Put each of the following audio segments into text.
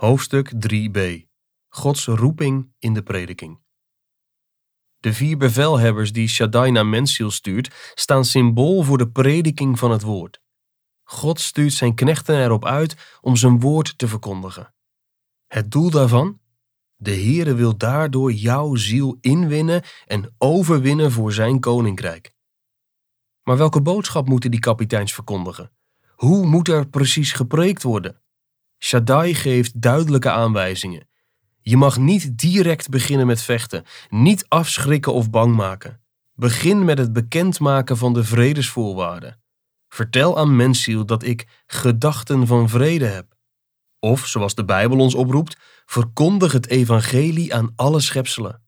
Hoofdstuk 3b Gods roeping in de prediking. De vier bevelhebbers die Shaddai naar Mensiel stuurt, staan symbool voor de prediking van het woord. God stuurt zijn knechten erop uit om zijn woord te verkondigen. Het doel daarvan? De Heere wil daardoor jouw ziel inwinnen en overwinnen voor zijn koninkrijk. Maar welke boodschap moeten die kapiteins verkondigen? Hoe moet er precies gepreekt worden? Shaddai geeft duidelijke aanwijzingen. Je mag niet direct beginnen met vechten, niet afschrikken of bang maken. Begin met het bekendmaken van de vredesvoorwaarden. Vertel aan Mensiel dat ik gedachten van vrede heb. Of, zoals de Bijbel ons oproept, verkondig het evangelie aan alle schepselen.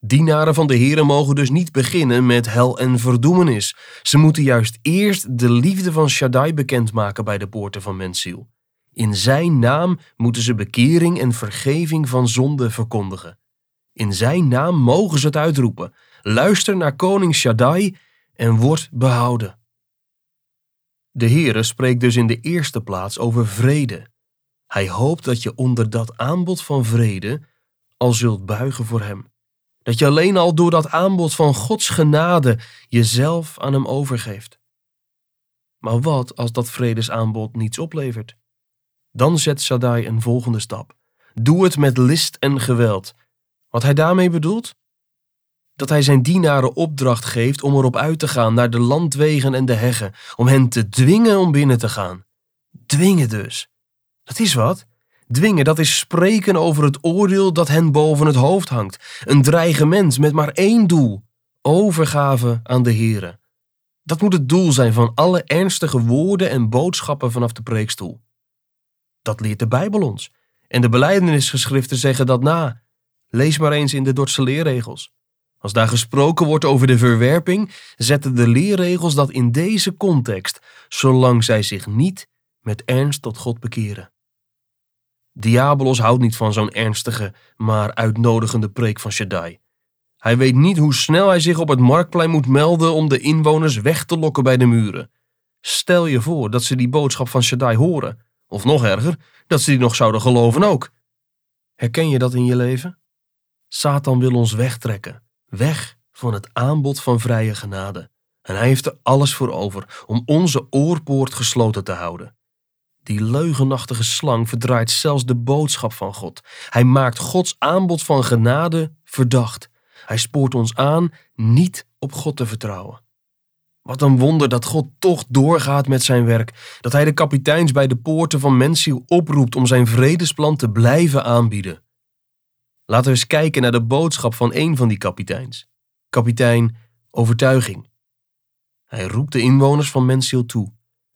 Dienaren van de Here mogen dus niet beginnen met hel en verdoemenis. Ze moeten juist eerst de liefde van Shaddai bekendmaken bij de poorten van Mensiel. In zijn naam moeten ze bekering en vergeving van zonde verkondigen. In zijn naam mogen ze het uitroepen. Luister naar koning Shaddai en word behouden. De Heere spreekt dus in de eerste plaats over vrede. Hij hoopt dat je onder dat aanbod van vrede al zult buigen voor hem. Dat je alleen al door dat aanbod van Gods genade jezelf aan hem overgeeft. Maar wat als dat vredesaanbod niets oplevert? Dan zet Shaddai een volgende stap. Doe het met list en geweld. Wat hij daarmee bedoelt? Dat hij zijn dienaren opdracht geeft om erop uit te gaan naar de landwegen en de heggen, om hen te dwingen om binnen te gaan. Dwingen dus. Dat is wat. Dwingen, dat is spreken over het oordeel dat hen boven het hoofd hangt. Een dreigement met maar één doel: overgave aan de Here. Dat moet het doel zijn van alle ernstige woorden en boodschappen vanaf de preekstoel. Dat leert de Bijbel ons. En de beleidenisgeschriften zeggen dat na. Lees maar eens in de Dordtse leerregels. Als daar gesproken wordt over de verwerping, zetten de leerregels dat in deze context, zolang zij zich niet met ernst tot God bekeren. Diabolos houdt niet van zo'n ernstige, maar uitnodigende preek van Shaddai. Hij weet niet hoe snel hij zich op het marktplein moet melden om de inwoners weg te lokken bij de muren. Stel je voor dat ze die boodschap van Shaddai horen of nog erger, dat ze die nog zouden geloven ook. Herken je dat in je leven? Satan wil ons wegtrekken, weg van het aanbod van vrije genade. En hij heeft er alles voor over om onze oorpoort gesloten te houden. Die leugenachtige slang verdraait zelfs de boodschap van God. Hij maakt Gods aanbod van genade verdacht. Hij spoort ons aan niet op God te vertrouwen. Wat een wonder dat God toch doorgaat met zijn werk, dat hij de kapiteins bij de poorten van Mensiel oproept om zijn vredesplan te blijven aanbieden. Laten we eens kijken naar de boodschap van een van die kapiteins. Kapitein Overtuiging. Hij roept de inwoners van Mensiel toe.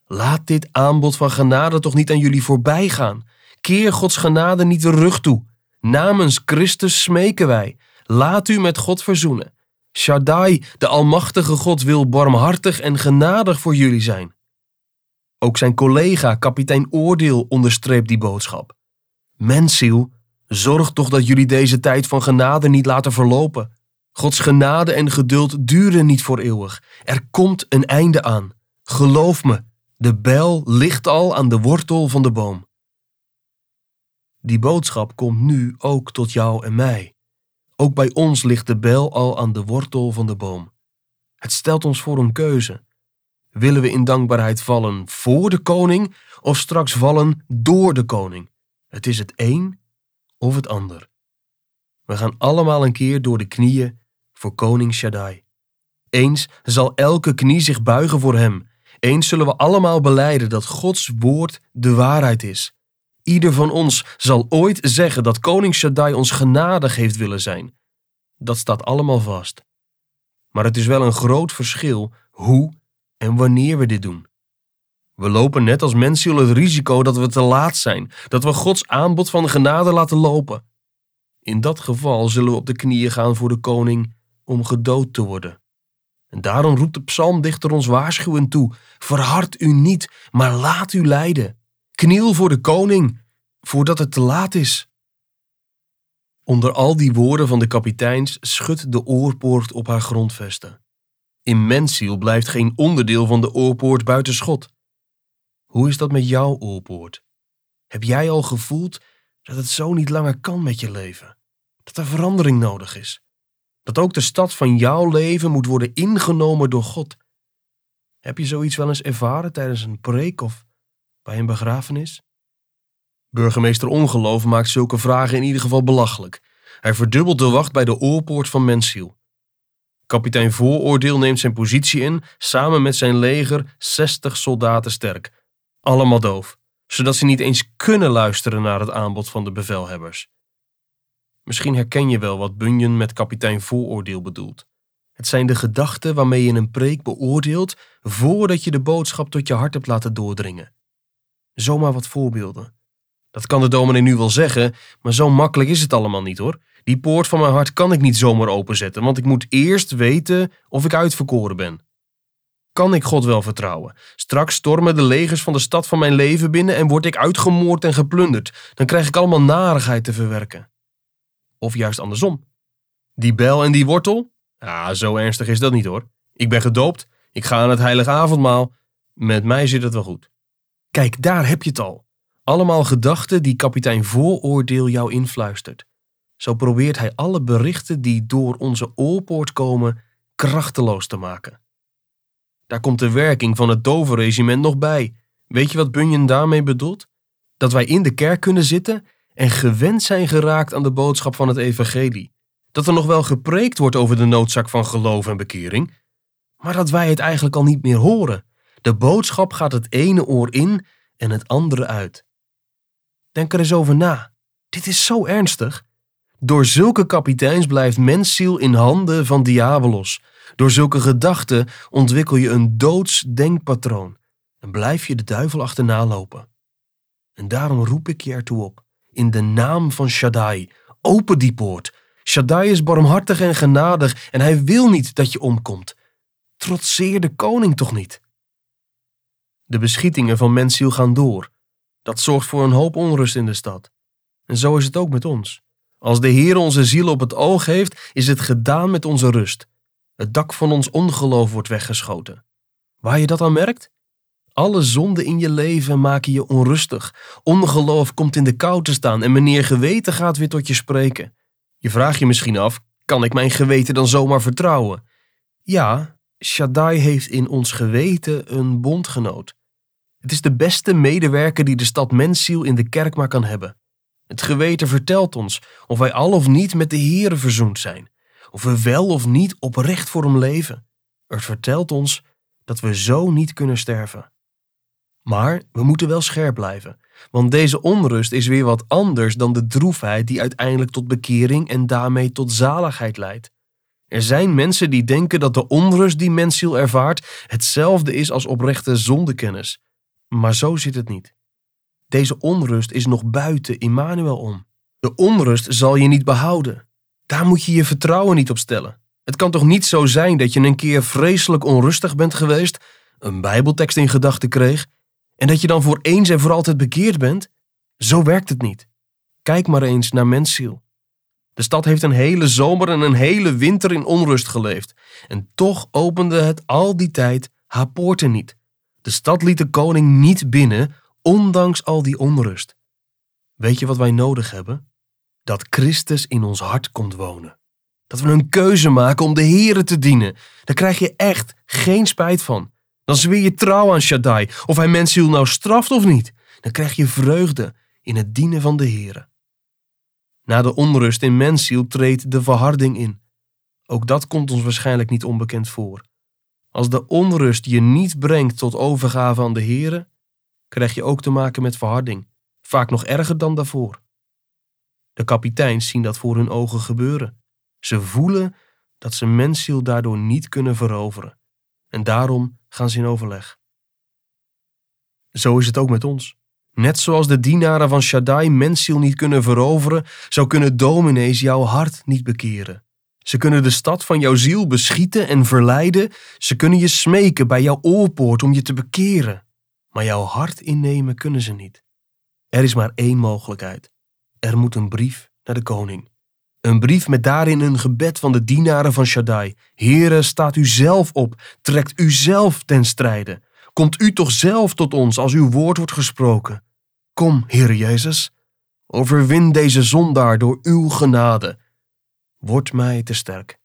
Laat dit aanbod van genade toch niet aan jullie voorbij gaan. Keer Gods genade niet de rug toe. Namens Christus smeken wij. Laat u met God verzoenen. Shaddai, de Almachtige God, wil barmhartig en genadig voor jullie zijn. Ook zijn collega, kapitein Oordeel, onderstreept die boodschap. Mensiel, zorg toch dat jullie deze tijd van genade niet laten verlopen. Gods genade en geduld duren niet voor eeuwig. Er komt een einde aan. Geloof me, de bijl ligt al aan de wortel van de boom. Die boodschap komt nu ook tot jou en mij. Ook bij ons ligt de bijl al aan de wortel van de boom. Het stelt ons voor een keuze. Willen we in dankbaarheid vallen voor de koning of straks vallen door de koning? Het is het een of het ander. We gaan allemaal een keer door de knieën voor koning Shaddai. Eens zal elke knie zich buigen voor hem. Eens zullen we allemaal beleiden dat Gods woord de waarheid is. Ieder van ons zal ooit zeggen dat koning Shaddai ons genadig heeft willen zijn. Dat staat allemaal vast. Maar het is wel een groot verschil hoe en wanneer we dit doen. We lopen net als mensen het risico dat we te laat zijn, dat we Gods aanbod van genade laten lopen. In dat geval zullen we op de knieën gaan voor de koning om gedood te worden. En daarom roept de psalmdichter ons waarschuwend toe: verhard u niet, maar laat u leiden. Kniel voor de koning, voordat het te laat is. Onder al die woorden van de kapiteins schudt de oorpoort op haar grondvesten. In Mensiel blijft geen onderdeel van de oorpoort buiten schot. Hoe is dat met jouw oorpoort? Heb jij al gevoeld dat het zo niet langer kan met je leven. Dat er verandering nodig is. Dat ook de stad van jouw leven moet worden ingenomen door God. Heb je zoiets wel eens ervaren tijdens een preek of bij een begrafenis? Burgemeester Ongeloof maakt zulke vragen in ieder geval belachelijk. Hij verdubbelt de wacht bij de oorpoort van Mensiel. Kapitein Vooroordeel neemt zijn positie in, samen met zijn leger 60 soldaten sterk. Allemaal doof, zodat ze niet eens kunnen luisteren naar het aanbod van de bevelhebbers. Misschien herken je wel wat Bunyan met kapitein Vooroordeel bedoelt. Het zijn de gedachten waarmee je een preek beoordeelt voordat je de boodschap tot je hart hebt laten doordringen. Zomaar wat voorbeelden. Dat kan de dominee nu wel zeggen, maar zo makkelijk is het allemaal niet hoor. Die poort van mijn hart kan ik niet zomaar openzetten, want ik moet eerst weten of ik uitverkoren ben. Kan ik God wel vertrouwen? Straks stormen de legers van de stad van mijn leven binnen en word ik uitgemoord en geplunderd. Dan krijg ik allemaal narigheid te verwerken. Of juist andersom. Die bel en die wortel? Ja, zo ernstig is dat niet hoor. Ik ben gedoopt, ik ga aan het heilige avondmaal. Met mij zit het wel goed. Kijk, daar heb je het al. Allemaal gedachten die kapitein Vooroordeel jou influistert. Zo probeert hij alle berichten die door onze oorpoort komen krachteloos te maken. Daar komt de werking van het dovenregiment nog bij. Weet je wat Bunyan daarmee bedoelt? Dat wij in de kerk kunnen zitten en gewend zijn geraakt aan de boodschap van het evangelie. Dat er nog wel gepreekt wordt over de noodzaak van geloof en bekering, maar dat wij het eigenlijk al niet meer horen. De boodschap gaat het ene oor in en het andere uit. Denk er eens over na. Dit is zo ernstig. Door zulke kapiteins blijft mensziel in handen van diabolos. Door zulke gedachten ontwikkel je een doods denkpatroon en blijf je de duivel achterna lopen. En daarom roep ik je ertoe op, in de naam van Shaddai, open die poort. Shaddai is barmhartig en genadig en hij wil niet dat je omkomt. Trotseer de koning toch niet. De beschietingen van mensziel gaan door. Dat zorgt voor een hoop onrust in de stad. En zo is het ook met ons. Als de Heer onze ziel op het oog heeft, is het gedaan met onze rust. Het dak van ons ongeloof wordt weggeschoten. Waar je dat aan merkt? Alle zonden in je leven maken je onrustig. Ongeloof komt in de kou te staan en meneer geweten gaat weer tot je spreken. Je vraagt je misschien af, kan ik mijn geweten dan zomaar vertrouwen? Ja, Shaddai heeft in ons geweten een bondgenoot. Het is de beste medewerker die de stad Mensziel in de kerk maar kan hebben. Het geweten vertelt ons of wij al of niet met de Heere verzoend zijn, of we wel of niet oprecht voor hem leven. Het vertelt ons dat we zo niet kunnen sterven. Maar we moeten wel scherp blijven, want deze onrust is weer wat anders dan de droefheid die uiteindelijk tot bekering en daarmee tot zaligheid leidt. Er zijn mensen die denken dat de onrust die mensziel ervaart hetzelfde is als oprechte zondekennis. Maar zo zit het niet. Deze onrust is nog buiten Immanuel om. De onrust zal je niet behouden. Daar moet je je vertrouwen niet op stellen. Het kan toch niet zo zijn dat je een keer vreselijk onrustig bent geweest, een Bijbeltekst in gedachten kreeg, en dat je dan voor eens en voor altijd bekeerd bent? Zo werkt het niet. Kijk maar eens naar mensziel. De stad heeft een hele zomer en een hele winter in onrust geleefd. En toch opende het al die tijd haar poorten niet. De stad liet de koning niet binnen ondanks al die onrust. Weet je wat wij nodig hebben? Dat Christus in ons hart komt wonen. Dat we een keuze maken om de Here te dienen. Daar krijg je echt geen spijt van. Dan zweer je trouw aan Shaddai, of hij mensziel nou straft of niet. Dan krijg je vreugde in het dienen van de Here. Na de onrust in mensziel treedt de verharding in. Ook dat komt ons waarschijnlijk niet onbekend voor. Als de onrust je niet brengt tot overgave aan de Here, krijg je ook te maken met verharding, vaak nog erger dan daarvoor. De kapiteins zien dat voor hun ogen gebeuren. Ze voelen dat ze mensziel daardoor niet kunnen veroveren. En daarom gaan ze in overleg. Zo is het ook met ons. Net zoals de dienaren van Shaddai mensziel niet kunnen veroveren, zo kunnen dominees jouw hart niet bekeren. Ze kunnen de stad van jouw ziel beschieten en verleiden. Ze kunnen je smeken bij jouw oorpoort om je te bekeren maar jouw hart innemen kunnen ze niet. Er is maar één mogelijkheid. Er moet een brief naar de koning. Een brief met daarin een gebed van de dienaren van Shaddai. Heere, staat u zelf op, trekt u zelf ten strijde. Komt u toch zelf tot ons als uw woord wordt gesproken. Kom, Heere Jezus, Overwin deze zondaar door uw genade. Word mij te sterk.